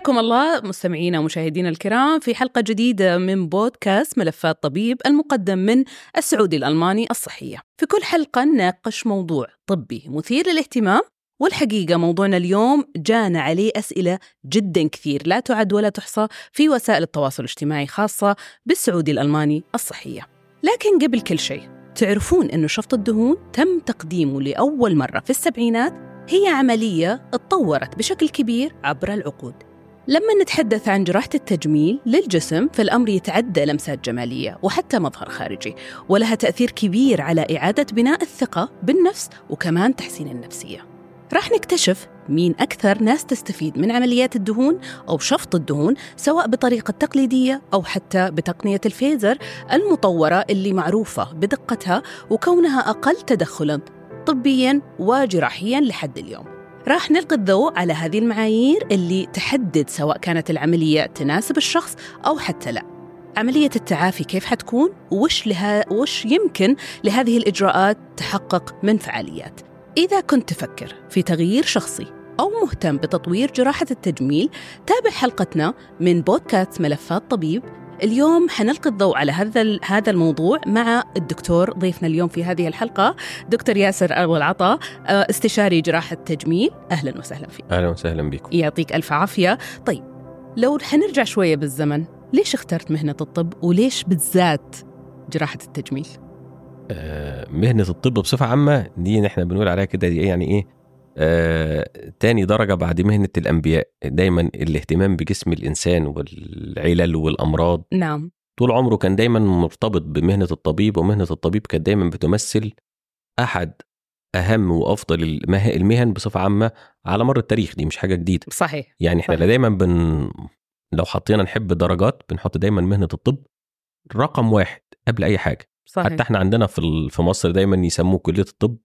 حياكم الله مستمعينا ومشاهدينا الكرام في حلقة جديدة من بودكاست ملفات طبيب المقدم من السعودي الألماني الصحية. في كل حلقة نناقش موضوع طبي مثير للاهتمام والحقيقة موضوعنا اليوم جانا عليه أسئلة جدا كثير لا تعد ولا تحصى في وسائل التواصل الاجتماعي خاصة بالسعودي الألماني الصحية. لكن قبل كل شيء تعرفون أنه شفط الدهون تم تقديمه لأول مرة في السبعينات هي عملية اتطورت بشكل كبير عبر العقود لما نتحدث عن جراحة التجميل للجسم فالأمر يتعدى لمسات جمالية وحتى مظهر خارجي ولها تأثير كبير على إعادة بناء الثقة بالنفس وكمان تحسين النفسية. راح نكتشف مين أكثر ناس تستفيد من عمليات الدهون أو شفط الدهون سواء بطريقة تقليدية أو حتى بتقنية الفيزر المطورة اللي معروفة بدقتها وكونها أقل تدخلاً طبياً وجراحياً لحد اليوم. راح نلقي الضوء على هذه المعايير اللي تحدد سواء كانت العملية تناسب الشخص أو حتى لا. عملية التعافي كيف حتكون؟ وش, لها وش يمكن لهذه الإجراءات تحقق من فعاليات؟ إذا كنت تفكر في تغيير شخصي أو مهتم بتطوير جراحة التجميل تابع حلقتنا من بودكاست ملفات طبيب اليوم حنلقي الضوء على هذا هذا الموضوع مع الدكتور ضيفنا اليوم في هذه الحلقة دكتور ياسر أبو العطا استشاري جراحة تجميل. أهلا وسهلا فيك. أهلا وسهلا بكم يعطيك ألف عافية. طيب لو حنرجع شوية بالزمن ليش اخترت مهنة الطب وليش بالذات جراحة التجميل؟ آه مهنة الطب بصفة عامة دي إحنا بنقول عليها كده دي يعني إيه؟ آه، تاني درجة بعد مهنة الأنبياء دايما الاهتمام بجسم الإنسان والعلل والأمراض. نعم. طول عمره كان دايما مرتبط بمهنة الطبيب ومهنة الطبيب كانت دايما بتمثل أحد أهم وأفضل المهن بصفة عامة على مر التاريخ. دي مش حاجة جديدة. صحيح يعني إحنا صحيح. دايما بن لو حطينا نحب درجات بنحط دايما مهنة الطب رقم واحد قبل أي حاجة. صحيح. حتى إحنا عندنا في في مصر دايما يسموه كلية الطب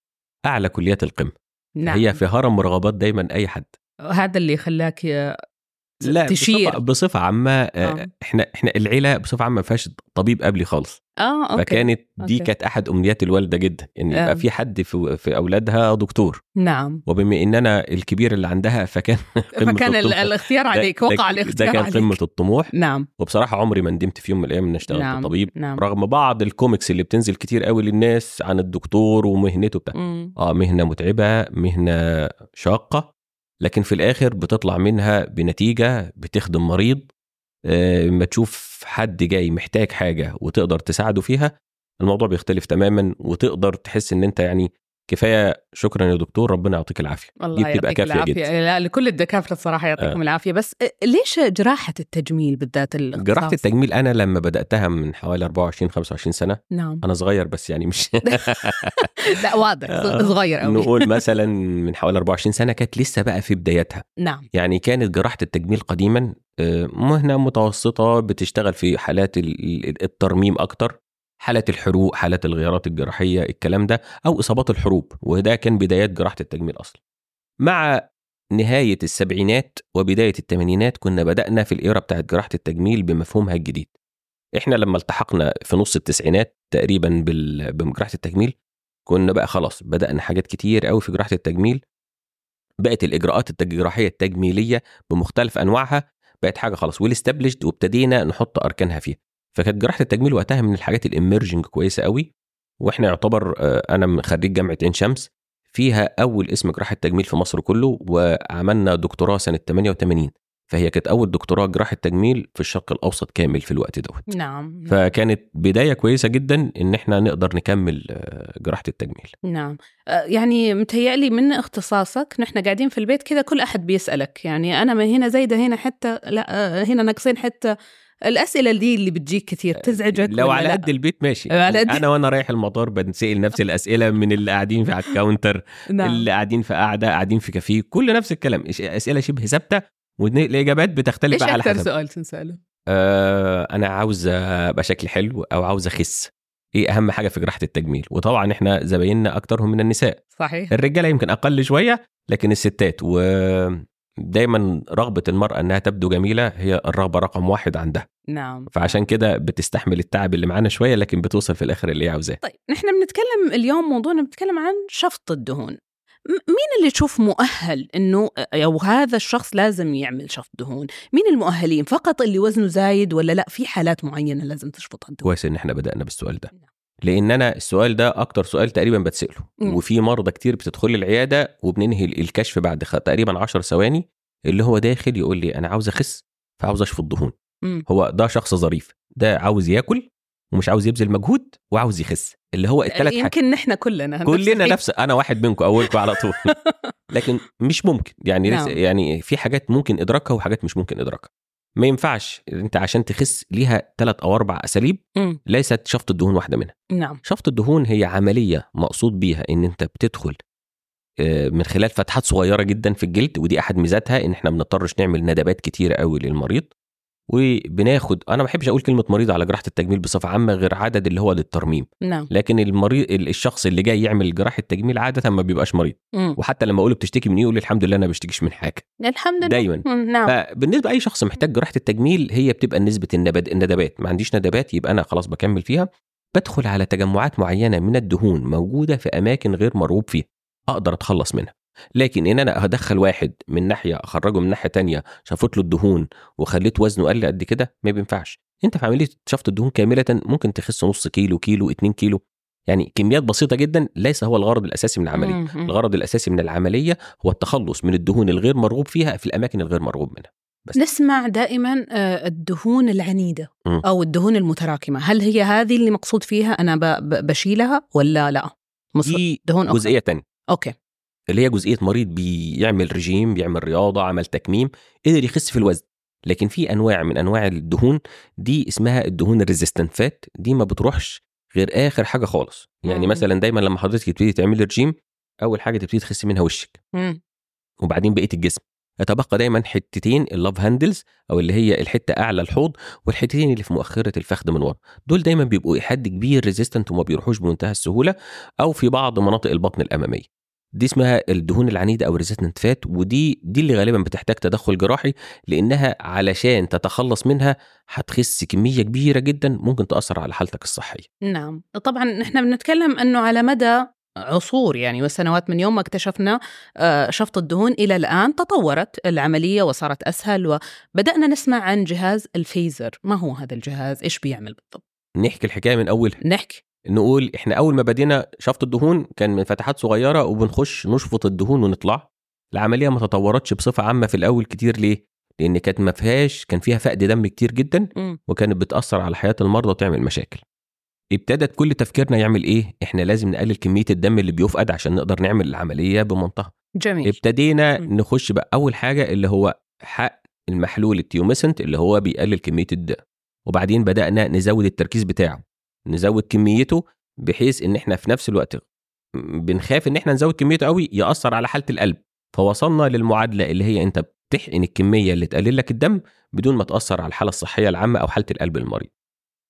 أعلى كليات القمة. نعم. هي في هرم رغبات دايما أي حد هذا اللي خلاك لا تشير بصفة, بصفة عامة آه. إحنا إحنا العيلة بصفة عامة ما فيهاش طبيب قبلي خالص آه أوكي فكانت دي أوكي. كانت أحد أمنيات الوالدة جدا إن آه. يبقى في حد في, في أولادها دكتور نعم وبما ان أنا الكبير اللي عندها فكان قمة فكان ال- الطموح. الاختيار عليك وقع الاختيار ده كان قمة الطموح نعم وبصراحة عمري ما ندمت في يوم من الأيام ان اشتغلت نعم. طبيب نعم رغم بعض الكوميكس اللي بتنزل كتير قوي للناس عن الدكتور ومهنته بتاع مم. آه مهنة متعبة مهنة شاقة لكن في الآخر بتطلع منها بنتيجة بتخدم مريض آه، لما تشوف حد جاي محتاج حاجة وتقدر تساعده فيها الموضوع بيختلف تماما وتقدر تحس إن أنت يعني كفاية شكرا يا دكتور ربنا يعطيك العافية الله دي بتبقى كافية العافية جدا. لا لكل الدكاترة الصراحة يعطيكم آه. العافية بس ليش جراحة التجميل بالذات؟ جراحة التجميل أنا لما بدأتها من حوالي 24 25 سنة نعم أنا صغير بس يعني مش لا واضح آه. صغير قوي نقول مثلا من حوالي 24 سنة كانت لسه بقى في بداياتها نعم يعني كانت جراحة التجميل قديما آه، مهنة متوسطة بتشتغل في حالات ال- ال- الترميم أكتر حالات الحروق حالات الغيارات الجراحية الكلام ده أو إصابات الحروب وده كان بدايات جراحة التجميل أصلا. مع نهاية السبعينات وبداية الثمانينات كنا بدأنا في الإيرا بتاعت جراحة التجميل بمفهومها الجديد. إحنا لما التحقنا في نص التسعينات تقريبا بجراحة التجميل كنا بقى خلاص بدأنا حاجات كتير قوي في جراحة التجميل. بقت الإجراءات الجراحية التجميلية بمختلف أنواعها بقت حاجة خلاص والاستبلشد وابتدينا نحط أركانها فيها. فكانت جراحة التجميل وقتها من الحاجات الاميرجنج كويسة قوي وإحنا يعتبر آه، أنا خريج جامعة عين شمس فيها أول اسم جراحة تجميل في مصر كله وعملنا دكتوراه سنة 88 فهي كانت أول دكتوراه جراحة تجميل في الشرق الأوسط كامل في الوقت دوت. نعم فكانت بداية كويسة جدا إن إحنا نقدر نكمل آه، جراحة التجميل. نعم. آه، يعني متهيألي من اختصاصك نحن قاعدين في البيت كذا كل أحد بيسألك يعني أنا ما هنا زايدة هنا حتة لا هنا ناقصين حتة الأسئلة دي اللي بتجيك كثير تزعجك لو على؟ قد البيت ماشي. على قد- أنا وأنا رايح المطار بنسأل نفس الأسئلة من اللي قاعدين في على الكاونتر نعم. اللي قاعدين في قاعدة قاعدين في كافيه كل نفس الكلام. أسئلة شبه ثابتة؟ والاجابات بتختلف إيش على حسب. سؤال تنسأله؟ آه أنا عاوز أبقى شكلي حلو أو عاوز أخس. إيه أهم حاجة في جراحة التجميل؟ وطبعا إحنا زبايننا اكترهم من النساء. صحيح. الرجالة يمكن أقل شوية لكن الستات. ودايما رغبة المرأة إنها تبدو جميلة هي الرغبة رقم واحد عندها. نعم. فعشان كده بتستحمل التعب اللي معانا شوية لكن بتوصل في الآخر اللي هي عاوزاه. طيب نحن بنتكلم اليوم موضوعنا بنتكلم عن شفط الدهون. مين اللي تشوف مؤهل إنه أو هذا الشخص لازم يعمل شفط دهون؟ مين المؤهلين؟ فقط اللي وزنه زايد ولا لأ؟ في حالات معينة لازم تشفط الدهون؟ كويس إن إحنا بدأنا بالسؤال ده. لأن أنا السؤال ده أكتر سؤال تقريبا بتسأله. وفي مرضى كتير بتدخل العيادة وبننهي الكشف بعد تقريبا 10 ثواني اللي هو داخل يقول لي أنا عاوز أخس فعاوز أشفط دهون. هو ده شخص ظريف ده عاوز ياكل ومش عاوز يبذل مجهود وعاوز يخس اللي هو الثلاث حاجات يمكن نحن كلنا كلنا. نفس أنا واحد منكم أولكم على طول لكن مش ممكن يعني نعم. يعني في حاجات ممكن إدراكها وحاجات مش ممكن إدراكها ما ينفعش انت عشان تخس ليها ثلاث أو أربع اساليب. ليست شفط الدهون واحدة منها. نعم. شفط الدهون هي عملية مقصود بيها ان انت بتدخل آه، من خلال فتحات صغيرة جدا في الجلد ودي أحد ميزاتها إن إحنا ما بنضطرش نعمل ندبات كتيره قوي للمريض. وبناخد أنا ما بحبش أقول كلمة مريض على جراحة التجميل بصفة عامة غير عدد اللي هو للترميم. نعم. لكن المريض الشخص اللي جاي يعمل جراحة تجميل عادة ما بيبقاش مريض. مم. وحتى لما أقول له بتشتكي من إيه يقول لي الحمد لله أنا ما بشتكيش من حاجة. الحمد لله. دايما. نعم. فبالنسبة لأي شخص محتاج جراحة التجميل هي بتبقى نسبة النبات الندبات. ما عنديش ندبات يبقى أنا خلاص بكمل فيها. بدخل على تجمعات معينة من الدهون موجودة في أماكن غير مرغوب فيها. أقدر أتخلص منها. لكن إن أنا هدخل واحد من ناحية أخرجه من ناحية تانية شفط له الدهون وخليت وزنه قل قد كده ما بينفعش أنت في عملية شفط الدهون كاملة ممكن تخس نص كيلو كيلو 2 كيلو يعني كميات بسيطة جدا ليس هو الغرض الأساسي من. مم. الغرض الأساسي من العملية هو التخلص من الدهون الغير مرغوب فيها في الأماكن الغير مرغوب منها بس. نسمع دائما آه، الدهون العنيدة. أو الدهون المتراكمة هل هي هذه اللي مقصود فيها أنا بشيلها ولا لا دي دهون. جزئية تانية أوكي اللي هي جزئية مريض بيعمل رجيم بيعمل رياضة عمل تكميم قدر يخس في الوزن. لكن في أنواع من أنواع الدهون دي اسمها الدهون ال resistant fat دي ما بتروحش غير آخر حاجة خالص. يعني مم. مثلا دايما لما حضرتك تبتدي تعملي رجيم أول حاجة تبتدي تخسي منها وشك. مم. وبعدين بقية الجسم. يتبقى دايما حتتين ال love handles أو اللي هي الحتة أعلى الحوض والحتتين اللي في مؤخرة الفخذ من ورا. دول دايما بيبقوا حد كبير resistant وما بيروحوش بمنتهى السهولة أو في بعض مناطق البطن الأمامية. دي اسمها الدهون العنيدة أو resistant fat ودي دي اللي غالبا بتحتاج تدخل جراحي لأنها علشان تتخلص منها هتخس كمية كبيرة جدا ممكن تأثر على حالتك الصحية. نعم. طبعا نحن بنتكلم أنه على مدى عصور يعني وسنوات من يوم ما اكتشفنا آه، شفط الدهون إلى الآن تطورت العملية وصارت أسهل وبدأنا نسمع عن جهاز الفيزر. ما هو هذا الجهاز؟ إيش بيعمل بالضبط؟ نحكي الحكاية من اولها نحكي. نقول إحنا أول ما بدينا شفط الدهون كان من فتحات صغيرة وبنخش نشفط الدهون ونطلع. العملية ما تطورتش بصفة عامة في الأول كتير. ليه؟ لأن كانت ما فيهاش كان فيها فقد دم كتير جدا. وكانت بتأثر على حياة المرضى وتعمل مشاكل. ابتدت كل تفكيرنا يعمل إيه؟ إحنا لازم نقلل كمية الدم اللي بيفقد عشان نقدر نعمل العملية بمنتهى. جميل. ابتدينا. نخش بقى أول حاجة اللي هو حق المحلول التيوميسنت اللي هو بيقلل كمية الدم. وبعدين بدأنا نزود التركيز بتاعه. نزود كميته بحيث إن إحنا في نفس الوقت بنخاف إن إحنا نزود كميته قوي يأثر على حالة القلب. فوصلنا للمعادلة اللي هي أنت بتحقن الكمية اللي تقلل لك الدم بدون ما تأثر على الحالة الصحية العامة أو حالة القلب للمريض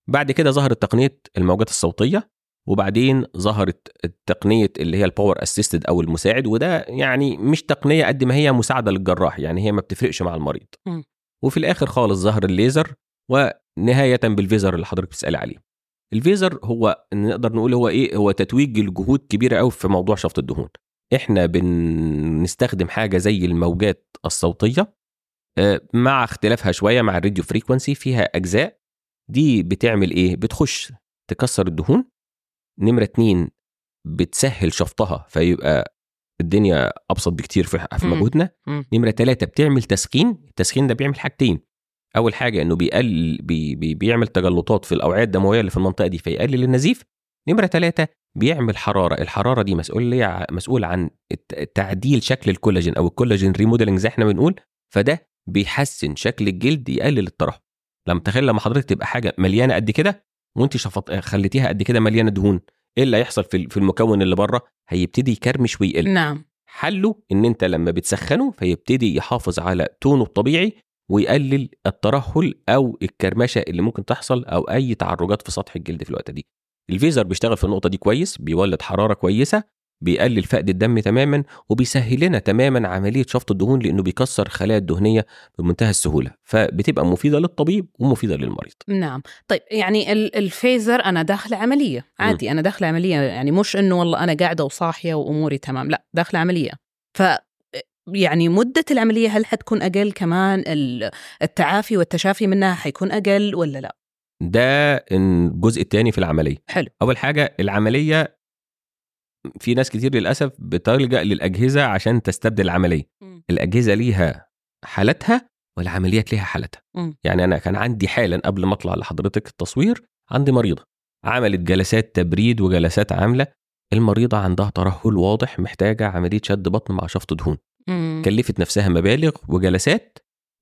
بعد كده ظهرت تقنية الموجات الصوتية وبعدين ظهرت التقنية اللي هي ال power assisted أو المساعد وده يعني مش تقنية قد ما هي مساعدة للجراح يعني هي ما بتفرقش مع المريض. مم. وفي الآخر خالص ظهر الليزر ونهاية بالفيزر اللي حضرتك بتسالي عليه. الفيزر هو نقدر نقول هو إيه؟ هو تتويج الجهود كبيرة قوي في موضوع شفط الدهون. إحنا بنستخدم حاجة زي الموجات الصوتية آه، مع اختلافها شوية مع ال radio frequency فيها أجزاء دي بتعمل إيه؟ بتخش تكسر الدهون. نمرة اتنين بتسهل شفطها فيبقى الدنيا أبسط بكتير في. مجهودنا. نمرة ثلاثة بتعمل تسخين. التسخين ده بيعمل حاجتين. أول حاجة إنه بيقلل بي بي بيعمل تجلطات في الأوعية الدموية اللي في المنطقة دي فيقلل النزيف. نمرة ثلاثة بيعمل حرارة. الحرارة دي مسؤول مسؤول عن تعديل شكل الكولاجين أو ال collagen remodeling زي إحنا بنقول فده بيحسن شكل الجلد يقلل الترهل لما تخيل لما حضرتك تبقى حاجة مليانة قد كده وأنت شفط خليتيها قد كده مليانة دهون إيه اللي هيحصل في في المكون اللي بره؟ هيبتدي يكرمش ويقل. نعم. حله إن أنت لما بتسخنه فيبتدي يحافظ على تونه الطبيعي ويقلل الترهل أو الكرمشة اللي ممكن تحصل أو أي تعرجات في سطح الجلد في الوقت دي. الفيزر بيشتغل في النقطة دي كويس بيولد حرارة كويسة بيقلل فقد الدم تماما وبيسهل لنا تماما عملية شفط الدهون لأنه بيكسر الخلايا الدهنية بمنتهى السهولة. فبتبقى مفيدة للطبيب ومفيدة للمريض. نعم. طيب يعني ال- الفيزر أنا داخله عملية. عادي أنا داخله عملية. يعني مش إنه والله أنا قاعدة وصاحية وأموري تمام لا داخله عملية. ف يعني مدة العملية هل حتكون أقل كمان ال- التعافي والتشافي منها حيكون أقل ولا لا؟ ده الجزء الثاني في العملية. حلو. أول حاجة العملية في ناس كتير للأسف بتلجأ للأجهزة عشان تستبدل العملية. الأجهزة ليها حالتها والعمليات ليها حالتها. مم. يعني أنا كان عندي حالا قبل ما أطلع لحضرتك التصوير عندي مريضة. عملت جلسات تبريد وجلسات عاملة. المريضة عندها ترهل واضح محتاجة عملية شد بطن مع شفط دهون. مم. كلفت نفسها مبالغ وجلسات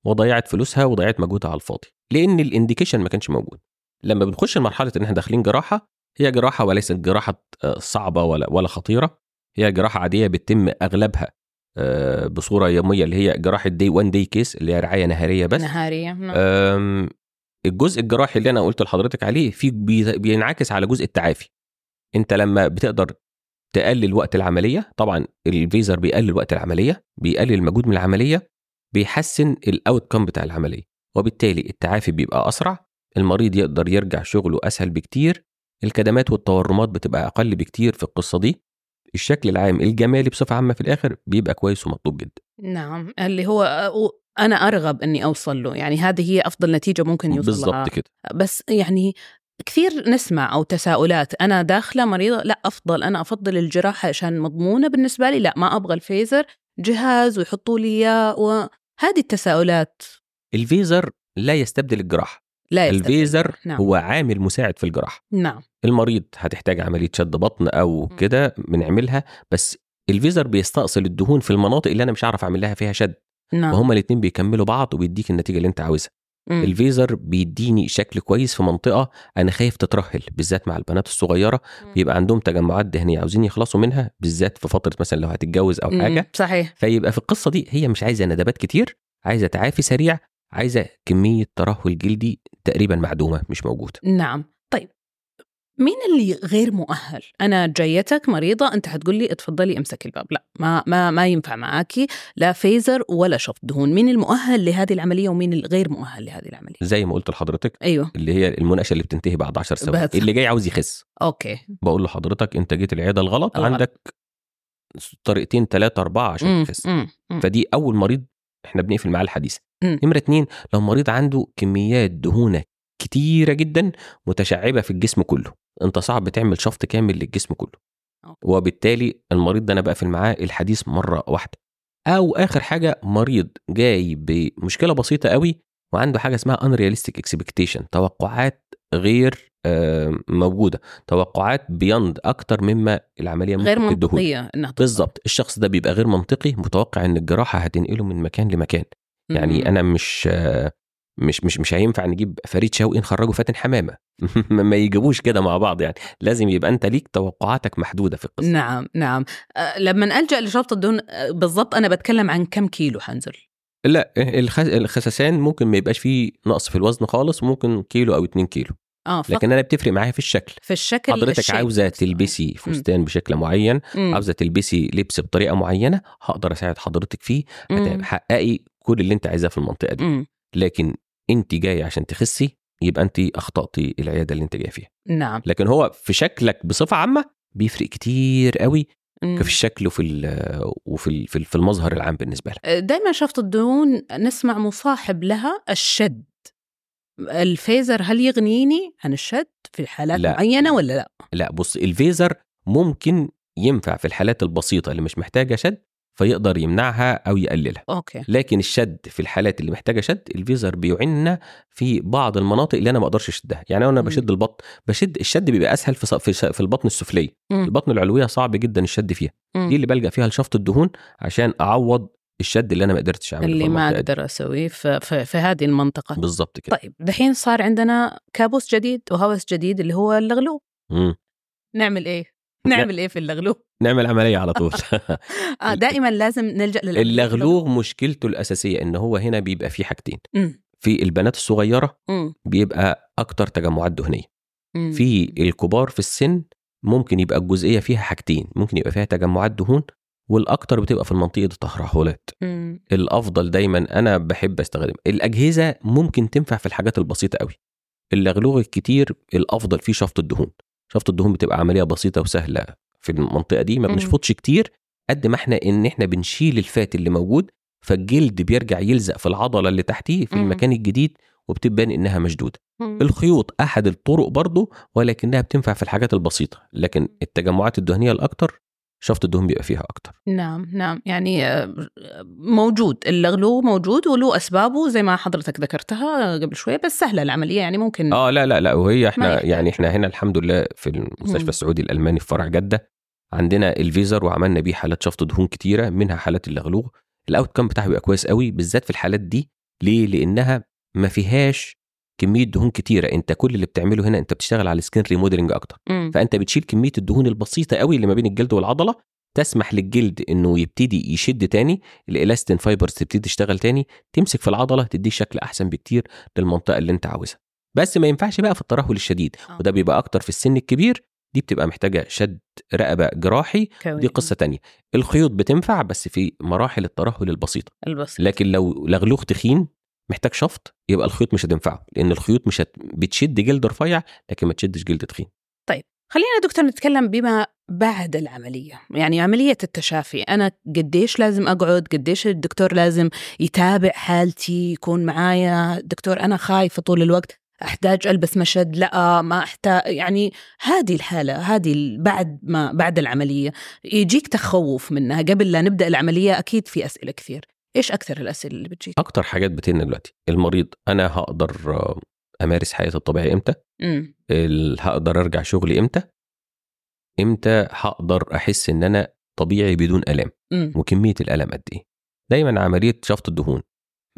وضيعت فلوسها وضيعت مجهودها على الفاضي لأن ال indication ما كانش موجود لما بنخش لمرحلة إن إحنا داخلين جراحة هي جراحة وليست جراحة آه، صعبة ولا ولا خطيرة هي جراحة عادية بتتم أغلبها آه، بصورة يومية اللي هي جراحة day one day case اللي هي رعاية نهارية بس نهارية نعم. الجزء الجراحي اللي أنا قلت لحضرتك عليه في بي- بينعكس على جزء التعافي أنت لما بتقدر تقلل وقت العملية. طبعا الفيزر بيقلل وقت العملية بيقلل المجهود من العملية بيحسن ال outcome بتاع العملية. وبالتالي التعافي بيبقى أسرع المريض يقدر يرجع شغله أسهل بكتير الكدمات والتورمات بتبقى أقل بكتير في القصة دي. الشكل العام الجمالي بصفة عامة في الآخر بيبقى كويس ومطلوب جدا. نعم اللي هو أنا أرغب إني أوصل له يعني هذه هي أفضل نتيجة ممكن يوصل لها. بالظبط كده. بس يعني كثير نسمع أو تساؤلات أنا داخلة مريضة لا أفضل أنا أفضل الجراحة عشان مضمونة بالنسبة لي لا ما أبغى الفيزر جهاز ويحطوا لي إياه وهذه التساؤلات الفيزر لا يستبدل الجراحة لا يستبدل. الفيزر نعم. هو عامل مساعد في الجراحة نعم المريض هتحتاج عملية شد بطن أو. كده بنعملها بس الفيزر بيستأصل الدهون في المناطق اللي أنا مش عارف أعمل لها فيها شد نعم وهما الاثنين بيكملوا بعض وبيديك النتيجة اللي أنت عاوزها. الفيزر بيديني شكل كويس في منطقة أنا خايف تترهل بالذات مع البنات الصغيرة بيبقى عندهم تجمعات دهنيه عاوزين يخلصوا منها بالذات في فترة مثلا لو هتتجوز أو. حاجة. صحيح. فيبقى في القصة دي هي مش عايزة ندبات كتير عايزة تعافي سريع عايزة كمية ترهل جلدي تقريبا معدومة مش موجودة. نعم. مين اللي غير مؤهل؟ أنا جايتك مريضة أنت حتقول لي اتفضلي امسك الباب، لا ما ما ما ينفع معاكي لا فيزر ولا شفط دهون، مين المؤهل لهذه العملية ومين الغير مؤهل لهذه العملية؟ زي ما قلت لحضرتك أيوه اللي هي المناقشة اللي بتنتهي بعد 10 ثواني. اللي جاي عاوز يخس okay بقول له حضرتك أنت جيت العيادة الغلط الغلط. عندك طريقتين ثلاثة أربعة عشان مم. تخس. فدي أول مريض إحنا بنقفل معاه الحديث مم. نمرة اتنين لو مريض عنده كميات دهونه كتيرة جدا متشعبة في الجسم كله انت صعب تعمل شفط كامل للجسم كله. وبالتالي المريض ده أنا بقفل معاه الحديث مرة واحدة أو آخر حاجة مريض جاي بمشكلة بسيطة قوي وعنده حاجة اسمها unrealistic expectation توقعات غير آه، موجودة توقعات بيند أكتر مما العملية غير ممكن إنها تحصل. بالظبط الشخص ده بيبقى غير منطقي متوقع إن الجراحة هتنقله من مكان لمكان يعني. أنا مش آه، مش مش مش هينفع نجيب فريد شوقي نخرجه فاتن حمامة. ما يجيبوش كده مع بعض يعني. لازم يبقى انت ليك توقعاتك محدودة في القصة. نعم نعم. أه لما ألجأ لشفط الدهون أه، بالضبط أنا بتكلم عن كم كيلو حنزل لا الخ- الخسسان ممكن ما يبقاش فيه نقص في الوزن خالص ممكن كيلو أو 2 كيلو. آه فقط. لكن أنا بتفرق معايا في الشكل. في الشكل حضرتك الشيب عاوزة. تلبسي فستان بشكل معين. عاوزة تلبسي لبس بطريقة معينة هقدر أساعد حضرتك فيه مم. هتحققي كل اللي أنت عايزاه في المنطقة دي. مم. لكن انت جاية عشان تخسي يبقى انت أخطأتي العيادة اللي انت جاية فيها نعم لكن هو في شكلك بصفة عامة بيفرق كتير قوي. في الشكل وفي وفي في ال- في المظهر العام بالنسبة لك دائما شفط الدهون نسمع مصاحب لها الشد الفيزر هل يغنيني عن الشد في حالات لا. معينة ولا لا؟ لا بص الفيزر ممكن ينفع في الحالات البسيطة اللي مش محتاجة شد فيقدر يمنعها أو يقللها okay لكن الشد في الحالات اللي محتاجة شد الفيزر بيعنا في بعض المناطق اللي أنا ما أقدرش أشدها يعني أنا. بشد البطن بشد الشد بيبقى أسهل في في البطن السفلية. البطن العلوية صعب جدا الشد فيها مم. دي اللي بلجأ فيها لشفط الدهون عشان أعوض الشد اللي أنا ما قدرتش أعمله اللي ما. أقدر أسويه في, في, في هذه المنطقة بالظبط كده طيب دحين صار عندنا كابوس جديد وهوس جديد اللي هو اللغلوب مم. نعمل إيه؟ نعمل إيه في اللغلوب؟ نعمل عملية على طول آه دائما لازم نلجأ للعملية اللغلوغ مشكلته الأساسية إن هو هنا بيبقى فيه حاجتين. في البنات الصغيرة. بيبقى أكتر تجمعات دهنية. في الكبار في السن ممكن يبقى الجزئية فيها حاجتين ممكن يبقى فيها تجمعات دهون والأكتر بتبقى في منطقه الترهلات مم. الأفضل دايما أنا بحب استخدم الأجهزة ممكن تنفع في الحاجات البسيطة قوي اللغلوغ الكتير الأفضل فيه شفط الدهون شفط الدهون بتبقى عملية بسيطة وسهلة في المنطقة دي ما. بنشفطش كتير قد ما إحنا إن إحنا بنشيل الفات اللي موجود فالجلد بيرجع يلزق في العضلة اللي تحتيه في. المكان الجديد وبتبان إنها مشدودة. الخيوط أحد الطرق برضه ولكنها بتنفع في الحاجات البسيطة لكن التجمعات الدهنية الأكتر شفط الدهون بيبقى فيها أكتر. نعم نعم. يعني آه، موجود. اللغلوغ موجود وله أسبابه زي ما حضرتك ذكرتها قبل شوية بس سهلة العملية يعني ممكن آه لا لا لا. وهي إحنا. يعني إحنا هنا الحمد لله في مم. المستشفى السعودي الألماني في فرع جدة عندنا الفيزر وعملنا بيه حالات شفط دهون كتيرة منها حالات اللغلوغ ال outcome بتاعها بيبقى كويس قوي بالذات في الحالات دي. ليه؟ لأنها ما فيهاش كمية دهون كتيرة. انت كل اللي بتعمله هنا انت بتشتغل على ال skin remodeling أكتر. مم. فأنت بتشيل كمية الدهون البسيطة قوي اللي ما بين الجلد والعضلة تسمح للجلد إنه يبتدي يشد تاني ال elastin fibers تبتدي تشتغل تاني تمسك في العضلة تديه شكل أحسن بكتير للمنطقة اللي انت عاوزها. بس ما ينفعش بقى في الترهل الشديد. آه. وده بيبقى أكتر في السن الكبير دي بتبقى محتاجة شد رقبة جراحي كوي. دي قصة تانية. الخيوط بتنفع بس في مراحل الترهل البسيطة. البسيط. لكن لو لغلوغ تخين محتاج شفط يبقى الخيوط مش هتنفعه لأن الخيوط مش هت... بتشد جلد رفيع لكن ما تشدش جلد تخين. خلينا دكتور نتكلم بما بعد العملية يعني عملية التشافي. أنا قديش لازم أقعد؟ قديش الدكتور لازم يتابع حالتي يكون معايا؟ دكتور أنا خايفة طول الوقت أحتاج ألبس مشد؟ لا ما أحتاج يعني هذه الحالة هذه بعد ما بعد العملية يجيك تخوف منها. قبل لا نبدأ العملية أكيد في أسئلة كثير. إيش أكثر الأسئلة اللي بتجيك؟ أكتر حاجات بتهمنا دلوقتي. المريض أنا هقدر أمارس حياتي الطبيعية إمتى؟ امم ال- هقدر أرجع شغلي إمتى؟ إمتى هقدر أحس إن أنا طبيعي بدون آلام؟ امم وكمية الالم قد إيه؟ دايما عملية شفط الدهون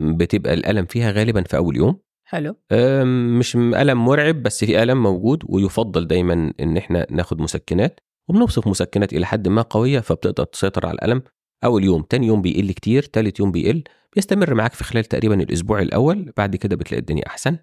بتبقى الالم فيها غالبا في أول يوم. حلو. مش الم مرعب بس في الم موجود ويفضل دايما إن إحنا ناخد مسكنات وبنوصف مسكنات إلى حد ما قوية فبتقدر تسيطر على الالم أول يوم تاني يوم بيقل كتير تالت يوم بيقل بيستمر معاك في خلال تقريبا الأسبوع الأول بعد كده بتلاقي الدنيا أحسن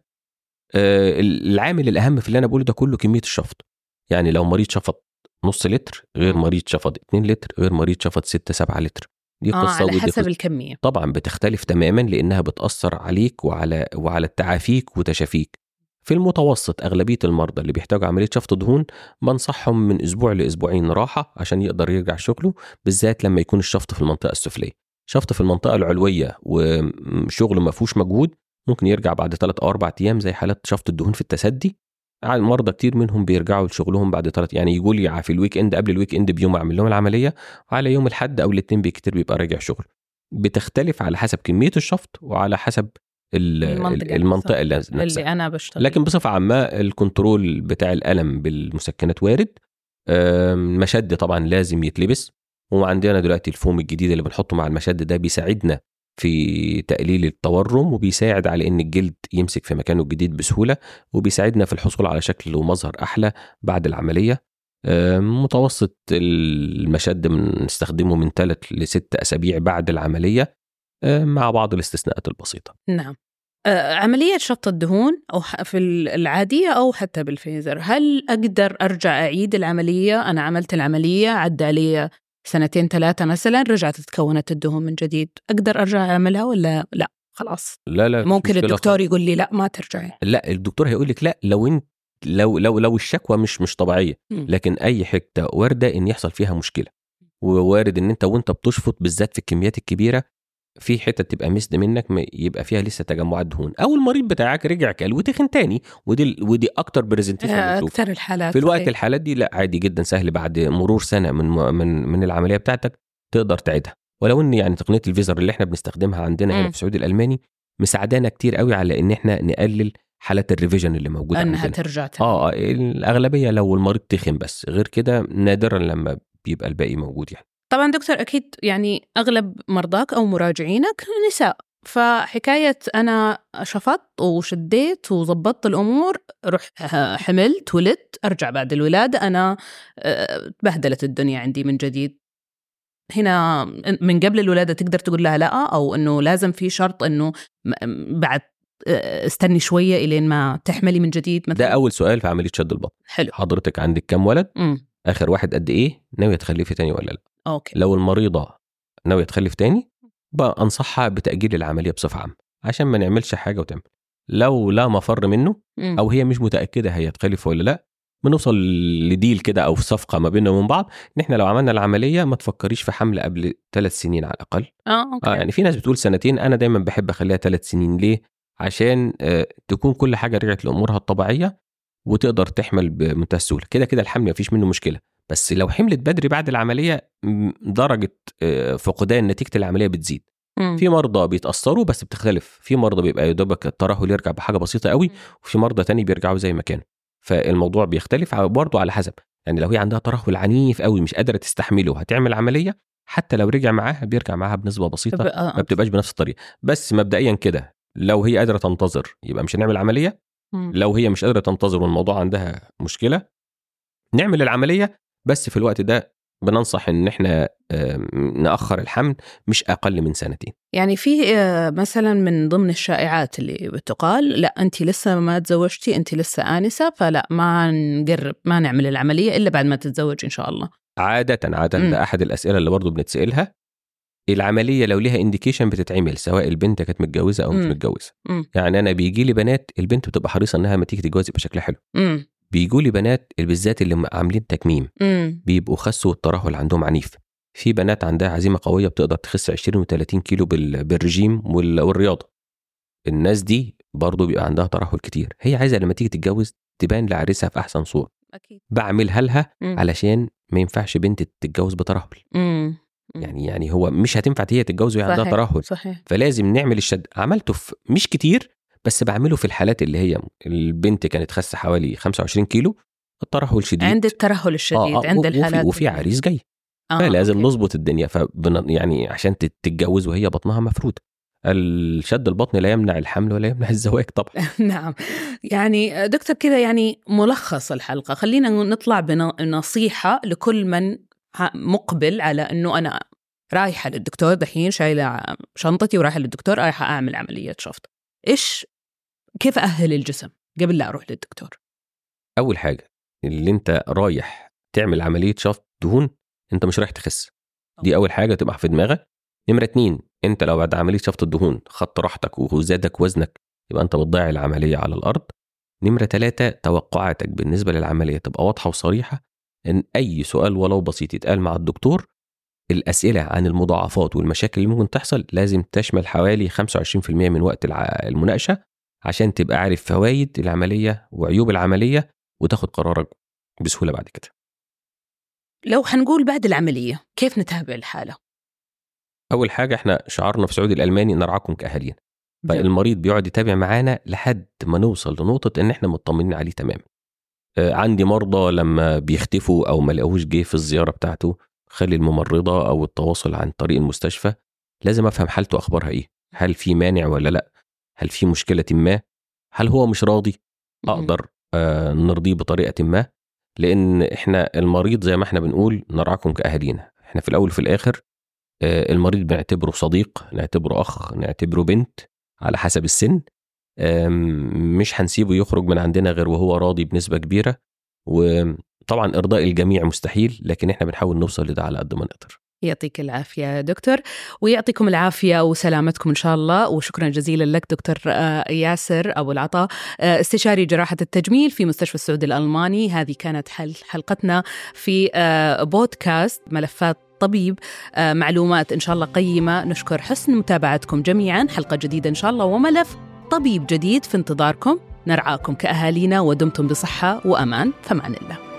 آه، العامل الأهم في اللي أنا بقوله ده كله كمية الشفط يعني لو مريض شفط نص لتر غير. مريض شفط 2 لتر غير مريض شفط 6 7 لتر دي آه قصة على حسب قصة. الكمية طبعا بتختلف تماما لأنها بتأثر عليك وعلى وعلى تعافيك وتشافيك في المتوسط أغلبية المرضى اللي بيحتاجوا عملية شفط دهون بنصحهم من أسبوع لأسبوعين راحة عشان يقدر يرجع شغله بالذات لما يكون الشفط في المنطقة السفلية. شفط في المنطقة العلوية وشغله ما فيهوش مجهود ممكن يرجع بعد ثلاث أو أربع أيام زي حالات شفط الدهون في التثدي. على مرضى كتير منهم بيرجعوا لشغلهم بعد ثلاث يعني يقول لي في ال weekend قبل ال weekend بيوم أعمل لهم العملية وعلى يوم الأحد أو الاثنين بكتير بيبقى راجع شغل. بتختلف على حسب كمية الشفط وعلى حسب ال- المنطقة المنطقة اللي نفسها. اللي أنا بشتغل لكن بصفة عامة ال control بتاع الألم بالمسكنات وارد. آم، مشد طبعا لازم يتلبس. وعندنا دلوقتي الفوم الجديد اللي بنحطه مع المشد ده بيساعدنا في تقليل التورم وبيساعد على إن الجلد يمسك في مكانه الجديد بسهولة وبيساعدنا في الحصول على شكل ومظهر أحلى بعد العملية. متوسط المشد بنستخدمه من ثلاث لست أسابيع بعد العملية. مع بعض الاستثناءات البسيطة. نعم. آه، عملية شفط الدهون أو في العادية أو حتى بالفيزر. هل أقدر أرجع أعيد العملية؟ أنا عملت العملية عدى علي سنتين ثلاثة مثلا رجعت تكونت الدهون من جديد. أقدر أرجع أعملها ولا لا؟ خلاص. لا لا ممكن الدكتور يقول لي لا ما ترجعي. لا الدكتور هيقول لك لا لو انت لو لو لو الشكوى مش مش طبيعية. لكن أي حتة واردة إن يحصل فيها مشكلة. ووارد إن أنت وأنت بتشفط بالذات في الكميات الكبيرة في حتة تبقى missed منك يبقى فيها لسه تجمعات دهون. أو المريض بتاعك رجع كل وتخن تاني. ودي ودي أكتر presentation آه، بنشوفها أكثر الحالات في الوقت صحيح. الحالات دي لا عادي جدا سهل بعد مرور سنة من من من العملية بتاعتك تقدر تعيدها. ولو إن يعني تقنية الفيزر اللي إحنا بنستخدمها عندنا هنا. في السعودي الألماني مساعدانا كتير قوي على إن إحنا نقلل حالات ال revision اللي موجودة أنها عندنا. ترجع تاني. آه آه، الأغلبية لو المريض تخن بس. غير كده نادرا لما بيبقى الباقي موجود يعني. طبعا دكتور أكيد يعني أغلب مرضاك أو مراجعينك نساء فحكاية أنا شفطت وشديت وظبطت الأمور رحت حملت ولدت أرجع بعد الولادة أنا آه، بهدلت الدنيا عندي من جديد. هنا من قبل الولادة تقدر تقول لها لا أو أنه لازم في شرط أنه بعد آه، استني شوية إلين ما تحملي من جديد ده مثلا. أول سؤال في عملية شد البطن. حلو. حضرتك عندك كام ولد؟ مم. آخر واحد قد إيه ناويه تخلفي تاني ولا لأ. أوكي. لو المريضة ناوية تخلف تاني بقى أنصحها بتأجيل العملية بصفة عامة عشان ما نعملش حاجة وتعمل. لو لا مفر منه. أو هي مش متأكدة هي تخلف ولا لأ بنوصل لديل كده أو في صفقة ما بيننا وبين بعض إن إحنا لو عملنا العملية ما تفكريش في حمل قبل ثلاث سنين على الأقل. آه أوكي. آه يعني في ناس بتقول سنتين أنا دايما بحب أخليها ثلاث سنين. ليه؟ عشان آه تكون كل حاجة رجعت لأمورها الطبيعية وتقدر تحمل بمنتهى السهولة. كده كده الحمل مفيش منه مشكلة. بس لو حملت بدري بعد العملية درجة آه، فقدان نتيجة العملية بتزيد. مم. في مرضى بيتأثروا بس بتختلف. في مرضى بيبقى يا دوبك الترهل يرجع بحاجة بسيطة قوي وفي مرضى تاني بيرجعوا زي ما كانوا. فالموضوع بيختلف برضه على حسب. يعني لو هي عندها ترهل عنيف قوي مش قادرة تستحمله هتعمل عملية؟ حتى لو رجع معاها بيرجع معاها بنسبة بسيطة آه، ما بتبقاش بنفس الطريقة. بس مبدئيا كده لو هي قادرة تنتظر يبقى مش هنعمل عملية؟ مم. لو هي مش قادرة تنتظر والموضوع عندها مشكلة نعمل العملية بس في الوقت ده بننصح إن إحنا نأخر الحمل مش أقل من سنتين يعني في آه، مثلا من ضمن الشائعات اللي بتقال لا انت لسه ما تزوجتي انت لسه آنسة فلا ما نقرب ما نعمل العملية إلا بعد ما تتزوج إن شاء الله عاده عاده. ده أحد الأسئلة اللي برضو بنتسألها العملية لو ليها انديكيشن بتتعمل سواء البنت كانت متجوزة أو مش. متجوزة. يعني أنا بيجي لي بنات البنت بتبقى حريصة إنها لما تيجي تتجوز يبقى شكلها حلو. بيجوا لي بنات بالذات اللي عاملين تكميم بيبقوا خسوا والترهل عندهم عنيف. في بنات عندها عزيمة قوية بتقدر تخس 20 و30 كيلو بال- بالرجيم وال- والرياضة. الناس دي برضه بيبقى عندها ترهل كتير. هي عايزة لما تيجي تتجوز تبان لعريسها في أحسن صورة. أكيد. بعملها لها. علشان ما ينفعش بنت تتجوز بترهل. يعني يعني هو مش هتنفع هي تتجوز وهي عندها صحيح. ترهل. صحيح. فلازم نعمل الشد عملته في مش كتير بس بعمله في الحالات اللي هي البنت كانت خاسة حوالي 25 كيلو الترهل شديد. عند الترهل الشديد آه، آه، عند الحالات وفي عريس جاي. آه، فلازم أوكي. نظبط الدنيا. فبن يعني عشان تت- تتجوز وهي بطنها مفروده الشد البطن لا يمنع الحمل ولا يمنع الزواج طبعا. نعم. يعني دكتور كذا يعني ملخص الحلقة. خلينا نطلع بنصيحة لكل من مقبل على أنه أنا رايحة للدكتور دحين شايلة شنطتي ورايحة للدكتور رايحة أعمل عملية شفط. إيش كيف أهل الجسم قبل لا أروح للدكتور؟ أول حاجة اللي أنت رايح تعمل عملية شفط دهون أنت مش رايح تخس. دي أول حاجة تبقى في دماغك. نمرة اتنين أنت لو بعد عملية شفط الدهون خدت راحتك وزادك وزنك يبقى أنت بتضيع العملية على الأرض. نمرة ثلاثة توقعاتك بالنسبة للعملية تبقى واضحة وصريحة. إن أي سؤال ولو بسيط يتقال مع الدكتور الأسئلة عن المضاعفات والمشاكل اللي ممكن تحصل لازم تشمل حوالي 25% من وقت المناقشة عشان تبقى عارف فوائد العملية وعيوب العملية وتاخد قرارك بسهولة بعد كده. لو حنقول بعد العملية كيف نتابع الحالة؟ أول حاجة إحنا شعارنا في سعودي الألماني نرعاكم كاهالينا فالمريض بيقعد يتابع معانا لحد ما نوصل لنقطة إن إحنا مطمنين عليه تماما. عندي مرضى لما بيختفوا أو ما لقوش جه في الزيارة بتاعته خلي الممرضة أو التواصل عن طريق المستشفى لازم أفهم حالته أخبارها إيه هل في مانع ولا لأ هل في مشكلة ما هل هو مش راضي؟ أقدر آه، نرضيه بطريقة ما لأن إحنا المريض زي ما إحنا بنقول نرعاكم كأهالينا إحنا في الأول وفي الآخر آه، المريض بنعتبره صديق نعتبره أخ نعتبره بنت على حسب السن مش هنسيبه يخرج من عندنا غير وهو راضي بنسبة كبيرة. وطبعا إرضاء الجميع مستحيل لكن إحنا بنحاول نوصل لده على قد ما نقدر. يعطيك العافية دكتور ويعطيكم العافية وسلامتكم إن شاء الله وشكرا جزيلا لك دكتور آه، ياسر أبو العطاء. آه، استشاري جراحة التجميل في مستشفى السعودي الألماني. هذه كانت حل حلقتنا في آه، بودكاست ملفات طبيب. معلومات إن شاء الله قيمة. نشكر حسن متابعتكم جميعا. حلقة جديدة إن شاء الله وملف. طبيب جديد في انتظاركم. نرعاكم كأهالينا ودمتم بصحة وأمان. فمان الله.